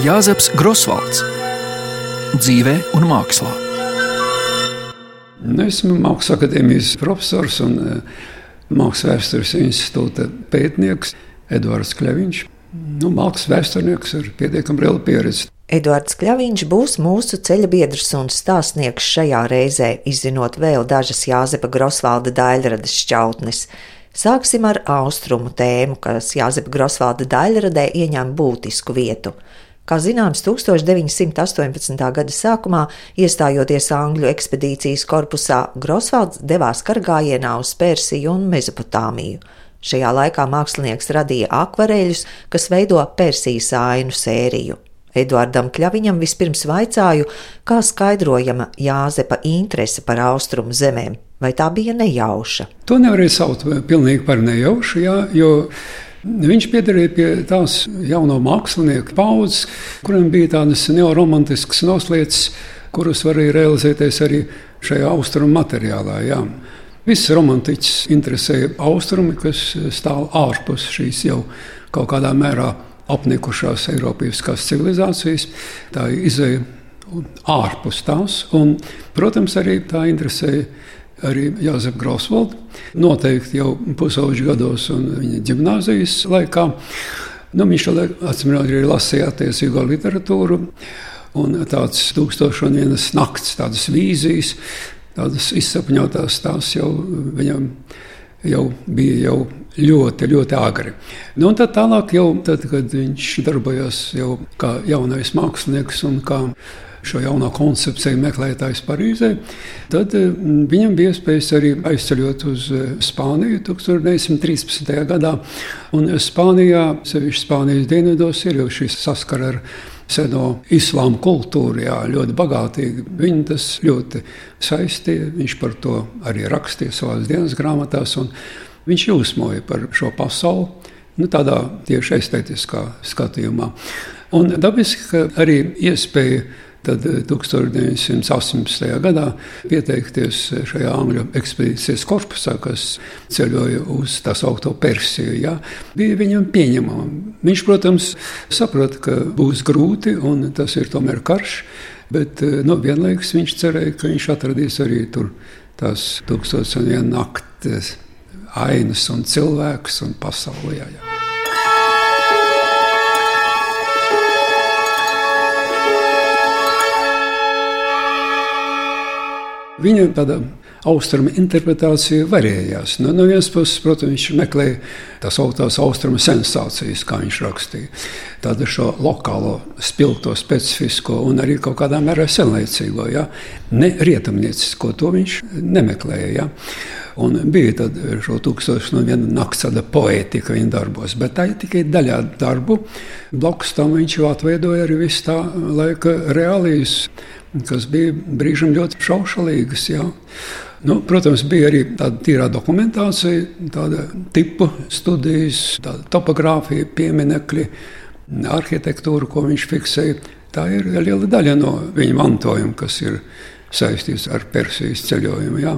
Jāzeps Grosvalds dzīvē un mākslā. Nu, esmu Mākslas akadēmijas profesors un eh, Mākslas vēstures institūta pētnieks Edvards Kleviņš. Nu, Mākslas vēsturnieks ar pietiekami lielu pieredzi. Edvards Kļaviņš būs mūsu ceļa biedrs un stāstnieks šajā reizē, izzinot vēl dažas Jāzepa Grosvalda daļradas šķautnes. Sāksim ar austrumu tēmu, kas Jāzepa Grosvalda daļradē ieņem būtisku vietu. Kā zināms, 1918. gada sākumā, iestājoties Angļu ekspedīcijas korpusā, Grosvalds devās kargājienā uz Persiju un Mezopotāmiju. Šajā laikā mākslinieks radīja akvareļus, kas veido Persijas ainu sēriju. Eduardam Kļaviņam vispirms vaicāju, kā skaidrojama Jāzepa interese par austrumu zemēm, vai tā bija nejauša. To nevarēja saukt pilnīgi par nejaušu, jā, jo Viņš piederēja pie tās jauno mākslinieku paudzes, kuriem bija tādas neoromantiskas noslēdzes, kuras varēja realizēties arī šajā austrumu materiālā. Jā. Viss romantiķis interesēja austrumi, kas stāv ārpus šīs jau kaut kādā mērā apnikušās Eiropas civilizācijas. Tā ir izēja ārpus tās, un, protams, arī tā interesēja arī Jāzep Grosvaldu. Noteikti jau pusauģu gados un viņa gimnāzijas laikā. Nu, viņš atcīmredzot arī lasīja attiecīgo literatūru. Un tāds tūkstoš un vienas nakts, tādas vīzijas, tādas izsapņotās, tās jau viņam jau bija jau ļoti, ļoti agri. Nu, tad tālāk, jau, tad, kad viņš darbojās jau kā jaunais mākslinieks un kā šo jauno koncepciju meklētājs Parīzē, tad eh, viņam bija iespējas arī aizceļot uz eh, Spāniju 1913. gadā. Un Spānijā, sevišķi Spānijas dienvidos, ir jau šis saskara ar seno islāma kultūru, jā, ļoti bagātīgi. Viņu tas ļoti saistīja. Viņš par to arī rakstīja savās dienas grāmatās. Viņš jūsmoja par šo pasauli nu, tādā tieši estētiskā skatījumā. Un dabiski, ka arī iespēja Tad 1918. Eh, gadā pieteikties šajā angļu ekspedīcijas korpusā, kas ceļoja uz tā saucamo Persiju, ja, bija viņam pieņemama. Viņš, protams, saprata, ka būs grūti un tas ir tomēr karš, bet eh, nu, vienlaikus viņš cerēja, ka viņš atradīs arī tur tās tūkstotis un viena naktis ainas un cilvēkus un pasaulē. Ja. Viņa tāda austrumu interpretācija varējās. Nu, no vienas puses, protams, viņš meklēja tās augstās austrumu sensācijas, kā viņš rakstīja. Tādu šo lokālo, spilgto, specifisko un arī kaut kādā mērā senlaicīgo, ja? ne rietumniecisko, to viņš nemeklēja. Ja? Un bija tāda šo tūkstošu no viena nakts tāda poētika viņa darbos, bet tā ir tikai daļā darbu. Blakus tam viņš jau atveidoja arī visu tā laika reālijas kas bija brīžiem ļoti šaušalīgas. Jā. Nu, protams, bija arī tāda tīrā dokumentācija, tāda tipu studijas, tāda topogrāfija, pieminekļi, arhitektūra, ko viņš fiksēja. Tā ir liela daļa no viņa mantojuma, kas ir saistīts ar Persijas ceļojumu. Jā.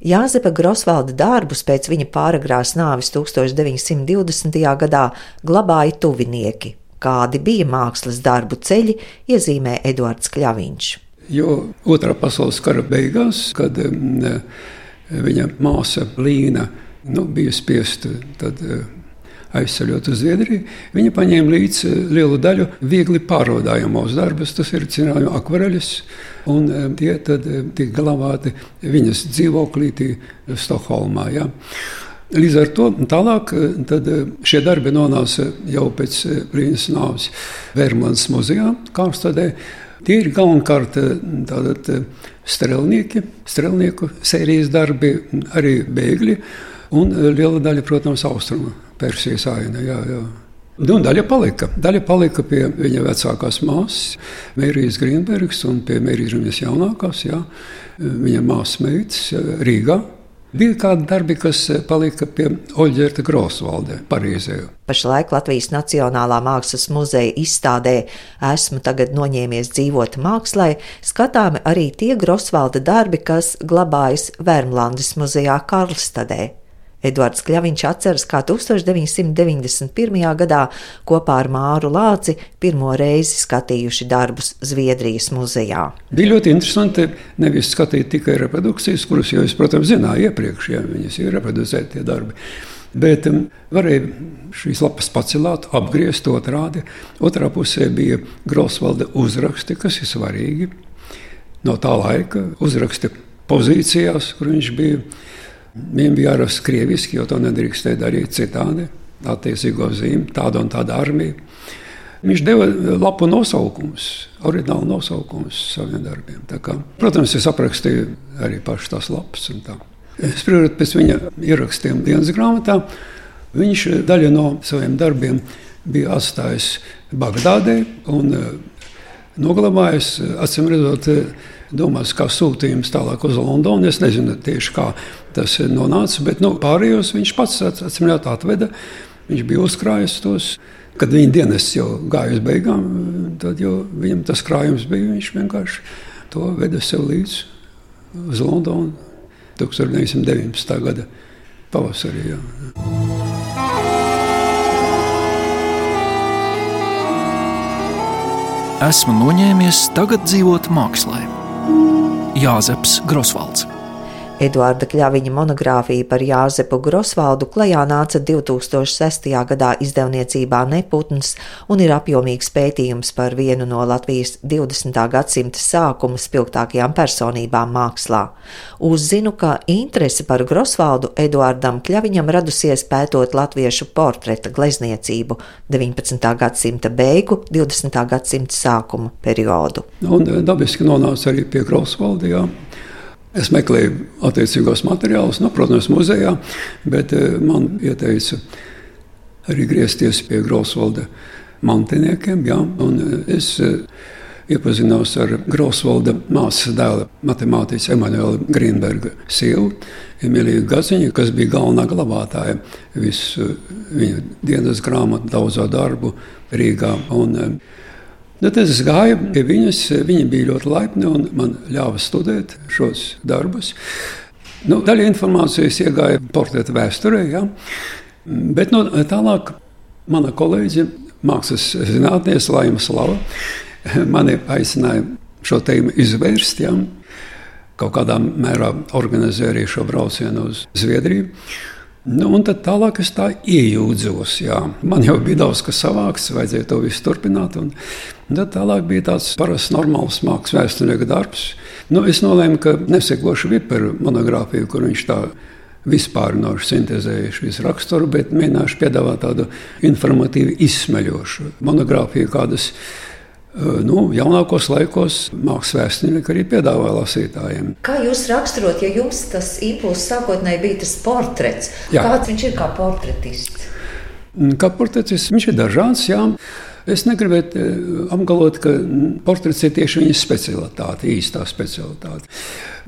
Jāzepa Grosvalda darbus pēc viņa pāragrās nāves 1920. gadā glabāja tuvinieki. Kādi bija mākslas darbu ceļi, iezīmē Eduards Kļaviņš. Jo otrā pasaules kara beigās, kad viņa māsa Līna nu, bija spiesta tad, aizceļot uz Zviedriju, viņa paņēma līdzi lielu daļu viegli pārvadājamos darbus, tas ir cināju akvareļus, un tie tad tika glabāti viņas dzīvoklī Stokholmā. Ja. Līdz ar to tālāk eh, šie darbi nonāca jau pēc Brīnas eh, nāves Vērmlandes muzejā, Kārstadē. Tie ir galvenokārt strelnieki, strelnieku sērijas darbi, arī bēgļi un liela daļa, protams, austrumu Persijas aina. Jā, jā. Nu, daļa palika. Daļa palika pie viņa vecākās māsas, Mērijas Grīnbergas, un pie Mērijas jaunākās, jā, viņa māsas meitas Rīgā. Bija kādi darbi, kas eh, palika pie Oļģerta Grosvaldē, Parīzē. Pašlaik Latvijas Nacionālā mākslas muzeja izstādē esmu tagad noņēmies dzīvot mākslā, skatāmi arī tie Grosvalda darbi, kas glabājas Vērmlandes muzejā Karlstadē. Edvards Kļaviņš atceras, kā 1991. gadā kopā ar Māru Lāci pirmo reizi skatījuši darbus Zviedrijas muzejā. Bija ļoti interesanti nevis skatīt tikai reprodukcijas, kuras jau es, protams, zināju iepriekš, ja viņas ir reproducēti tie darbi. Bet um, varēja šīs lapas pacelāt, apgriezt otrādi. Otrā pusē bija Grosvalda uzraksti, kas ir svarīgi. No tā laika uzraksti pozīcijās, kur viņš bija. Viņam bija jāraksta krieviski, jo to nedrīkstēja darīt citādi. Attiecīgo zīmi, tāda un tāda armija. Viņš deva lapu nosaukumus, oriģinālu nosaukumus saviem darbiem. Kā, protams, es aprakstīju arī pašas tās lapas. Spriežot pēc viņa ierakstiem dienas grāmatā, viņš daļu no saviem darbiem bija atstājis Bagdādē un eh, noglabājis, acīm redzot, domās, kā sūtījums tālāk uz Londonu. Es nezinu tieši, kā tas nonāca, bet nu, pārējos viņš pats redzot atveda. Viņš bija uzkrājis tos. Kad viņa dienas jau gāja uz beigām, tad viņam tas krājums bija. Viņš vienkārši to veda sev līdzi uz Londonu. 1919. gada pavasarī. Jā. Esmu noņēmies tagad dzīvot mākslā. Jāzeps Grosvalds. Eduarda Kļaviņa monogrāfija par Jāzepu Grosvaldu klajā nāca 2006. gadā izdevniecībā Neputns un ir apjomīgs pētījums par vienu no Latvijas 20. gadsimta sākuma spilgtākajām personībām mākslā. Uzzinu, ka interese par Grosvaldu Eduardam Kļaviņam radusies pētot latviešu portreta glezniecību 19. gadsimta beigu, 20. gadsimta sākuma periodu. Un dabiski nonāca arī pie Grosvalda. Es meklēju attiecīgos materiālus, nu, protams, muzejā, bet eh, man ieteica arī griezties pie Grosvalda mantiniekiem. Jā, eh, es eh, iepazinos ar Grosvalda māsas dēla, matemātiķa Emanuela Grīnberga sievu, Emīliju Gaziņu, kas bija galvenā glabātāja visu viņa dienas grāmatu, daudzo darbu Rīgā. Un, Nu, tad es gāju pie viņas. Viņa bija ļoti laipna un man ļāva studēt šos darbus. Nu, daļa informācijas iegāja portreta vēsturē, ja? bet nu, tālāk mana kolēģe, mākslas zinātniece Laima Slava, mani aicināja šo tēmu izvērst. Ja? Kaut kādā mērā organizēja arī šo braucienu uz Zviedriju. Nu, un tad tālāk es tā iejūdzos. Jā. Man jau bija daudz kas savāks, vajadzēja to visu turpināt. Un, un tad tālāk bija tāds parasts, normāls mākslas vēsturnieka darbs. Nu, es nolēmu, ka nesekošu Viperu monogrāfiju, kur viņš tā vispārinoši sintēzējuši visu raksturu, bet mēģināšu piedāvāt tādu informatīvu, izsmeļošu monogrāfiju, kādas nu, jaunākos laikos mākslinieks vēsturnieki arī piedāvāja lasītājiem. Kā jūs raksturot, ja jums tas impulss sākotnēji bija tas portrets? Jā. Kāds viņš ir kā portretists? Mm, kā portretists viņš ir dažāds. Jā. Es negribētu apgalvot, ka portrets ir tieši viņa specialitāte, īstā specialitāte.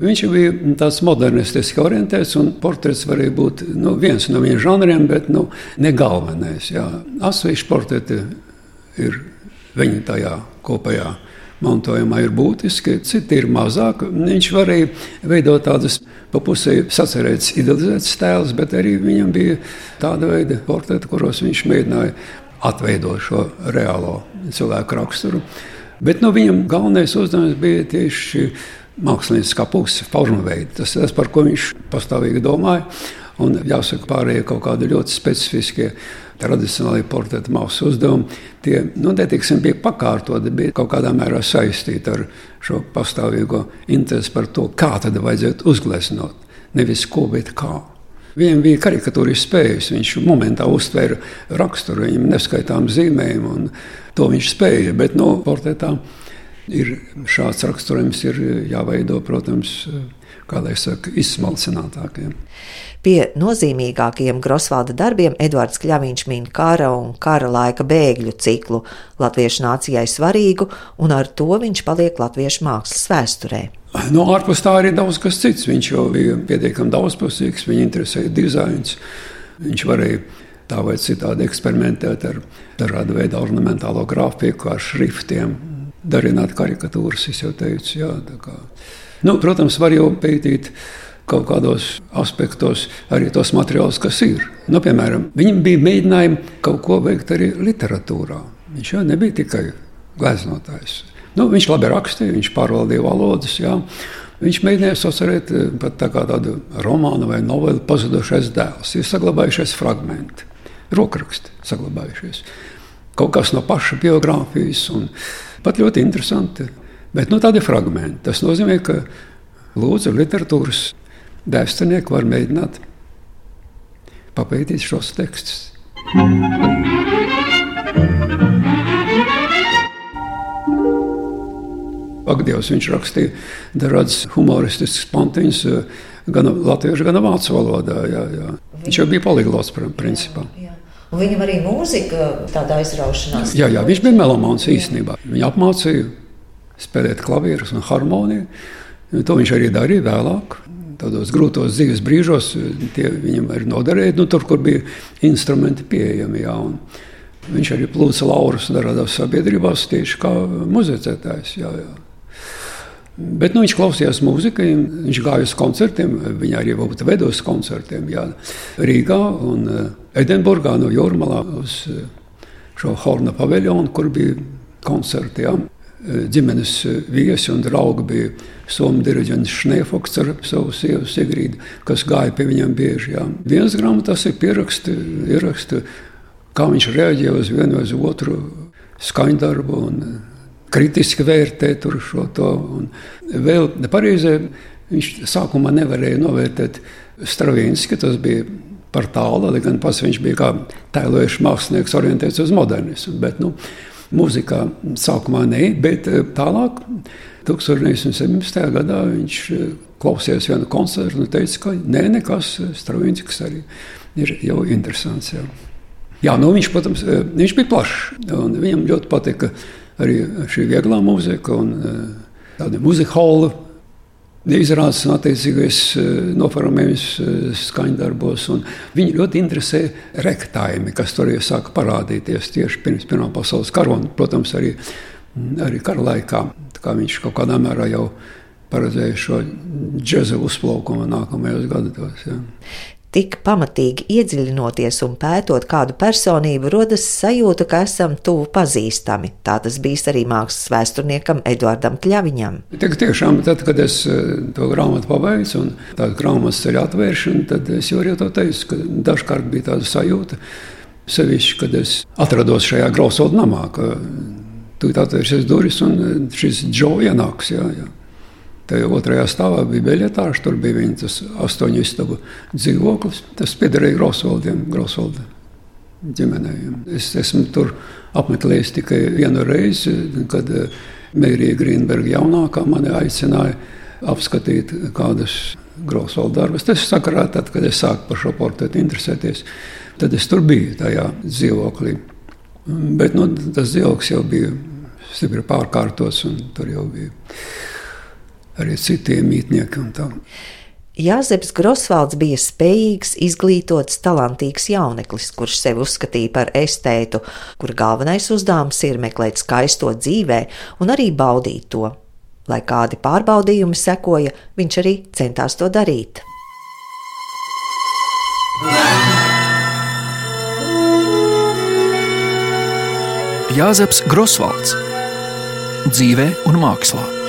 Viņš bija tāds modernistiski orientēts, un portrets varēja būt nu, viens no viņa žanriem, bet nu, ne galvenais. Asvīšu portreti ir viņa tajā kopējā mantojumā ir būtiski, citi ir mazāk. Viņš varēja veidot tādas pa pusē sacerētas, idealizētas tēlus, bet arī viņam bija tāda veida portreti, kuros viņš mēģināja atveidot šo reālo cilvēku raksturu. Bet nu, viņam galvenais uzdevums bija tieši mākslinieckā puse, forma veida. Tas ir tas, par ko viņš pastāvīgi domāja. Un jāsaka, pārējie kaut kādi ļoti specifiskie tradicionālie portreta mākslas uzdevumi, tie nu, netiksim, bija pakārtoti, bija kaut kādā mērā saistīti ar šo pastāvīgo interesi par to, kā tad vajadzētu uzgleznot. Nevis ko, bet kā. Viņam bija karikatūras spējas. Viņš momentā uztvēra raksturu, viņam neskaitām zīmējumu, un to viņš spēja. Bet no nu, portretā ir šāds raksturojums, ir jāveido, protams, kā lai saka, izsmalcinātākiem. Pie nozīmīgākajiem Grosvalda darbiem Edvards Kļaviņš min kara un kara laika bēgļu ciklu, latviešu nācijai svarīgu, un ar to viņš paliek latviešu mākslas vēsturē. No ārpus tā arī daudz kas cits. Viņš jau bija pietiekami daudzpusīgs, viņa interesēja dizains. Viņš varēja tā vai citādi eksperimentēt ar dažādu veidu ornamentālo grafiku, ar šriftiem, darināt karikatūras. Es jau teicu, jā. Nu, protams, var jau pētīt kaut kādos aspektos arī tos materiālus, kas ir. Nu, piemēram, viņam bija mēģinājumi kaut ko veikt arī literatūrā. Viņš jau nebija tikai gleznotājs. Nu, viņš labi rakstīja, viņš pārvaldīja valodas. Jā. Viņš mēģināja sacerēt eh, pat tā tādu romānu vai novelu pazudušais dēls. Ir saglabājušies fragmenti, rokraksti saglabājušies. Kaut kas no paša biogrāfijas, un pat ļoti interesanti. Bet nu, tādi fragmenti. Tas nozīmē, ka lūdzu literatūras Dēstinieki var mēģināt papētīt šos tekstus. Agdievs viņš rakstīja dažādas humoristiskas pantiņas, gan latviešu, gan vācu valodā. Jā, jā. Viņš jau bija poliglots, principā. Jā, jā. Viņam arī mūzika tādā aizraušanās. Jā, jā viņš bija melomāns īstenībā. Viņa apmācīja spēlēt klavierus un harmoniju. To viņš arī darīja vēlāk tādos grūtos dzīves brīžos, tie viņam arī noderēja, nu, tur, kur bija instrumenti pieejami. Jā, viņš arī plūca laurus dažādās sabiedrībās, tieši kā muzicētājs. Jā, jā. Bet nu, viņš klausījās mūziku, viņš gāja uz koncertiem, viņa arī veda uz koncertiem jā, Rīgā un eh, Edinburgā no Jūrmalā uz eh, šo Horna paviljonu, kur bija koncerti. Jā. Ģimenes viesi un draugi bija Somijas diriģents Šnefoks ar savu sievu Sigrīdu, kas gāja pie viņiem bieži. Jā. Viens grāmatās ir pieraksti, ieraksti, kā viņš reaģēja uz vienu vai uz otru skaņdarbu un kritiski vērtē šo to. Un vēl pareizē viņš sākumā nevarēja novērtēt Stravinski, tas bija par tālu, lai gan pats viņš bija kā tēlojušs mākslinieks orientēts uz modernismu. Bet, nu, mūzikā sākumā ne, bet eh, tālāk 1917. gadā viņš eh, klausījās vienu koncertu un teica, ka nē, nekas eh, Stravinskis arī ir jau interesants. Jā. Jā, nu viņš, protams, viņš bija plašs. Viņam ļoti patika arī šī vieglā mūzika un tāda muzika hola. Izrādās attiecīgais noformējums skaņdarbos. Viņu ļoti interesē rektājumi, kas tur jau sāka parādīties tieši pirms Pirmā pasaules kara un, protams, arī, arī kara laikā kā viņš kaut kādā mērā jau paredzēja šo džēza uzplaukumu nākamajos gados. Ja. Tik pamatīgi iedziļinoties un pētot kādu personību, rodas sajūta, ka esam tuvu pazīstami. Tā tas bija arī mākslas vēsturniekam Eduardam Kļaviņam. Tik tiešām, tad, kad es eh, to grāmatu pabeidzu un tādu grāmatas ceļu atvēršanu, tad es jau arī to teicu, ka dažkārt bija tāda sajūta, sevišķi, kad es atrados šajā grausodu namā, Tūlīt atvērsies durvis un e, šis džoja nāks. Jā, jā. Tajā otrajā stāvā bija beļetāža, tur bija viņa astoņu istabu dzīvoklis. Tas piederēja Grosvaldiem, Grosvalda ģimenei. Es esmu tur apmeklējis tikai vienu reizi, kad e, Mērija Grīnberga jaunākā mani aicināja apskatīt kādas Grosvalda darbus. Tas sakarā tad, kad es sāku par šo portretu interesēties, tad es tur biju tajā dzīvoklī. Bet nu, tas dzīvoklis jau bija stipri pārkārtots, un tur jau bija arī citi mītnieki. Jāzeps Grosvalds bija spējīgs, izglītots, talantīgs jauneklis, kurš sevi uzskatīja par estētu, kura galvenais uzdevums ir meklēt skaisto dzīvē un arī baudīt to. Lai kādi pārbaudījumi sekoja, viņš arī centās to darīt. Jāzeps Grosvalds dzīvē un mākslā.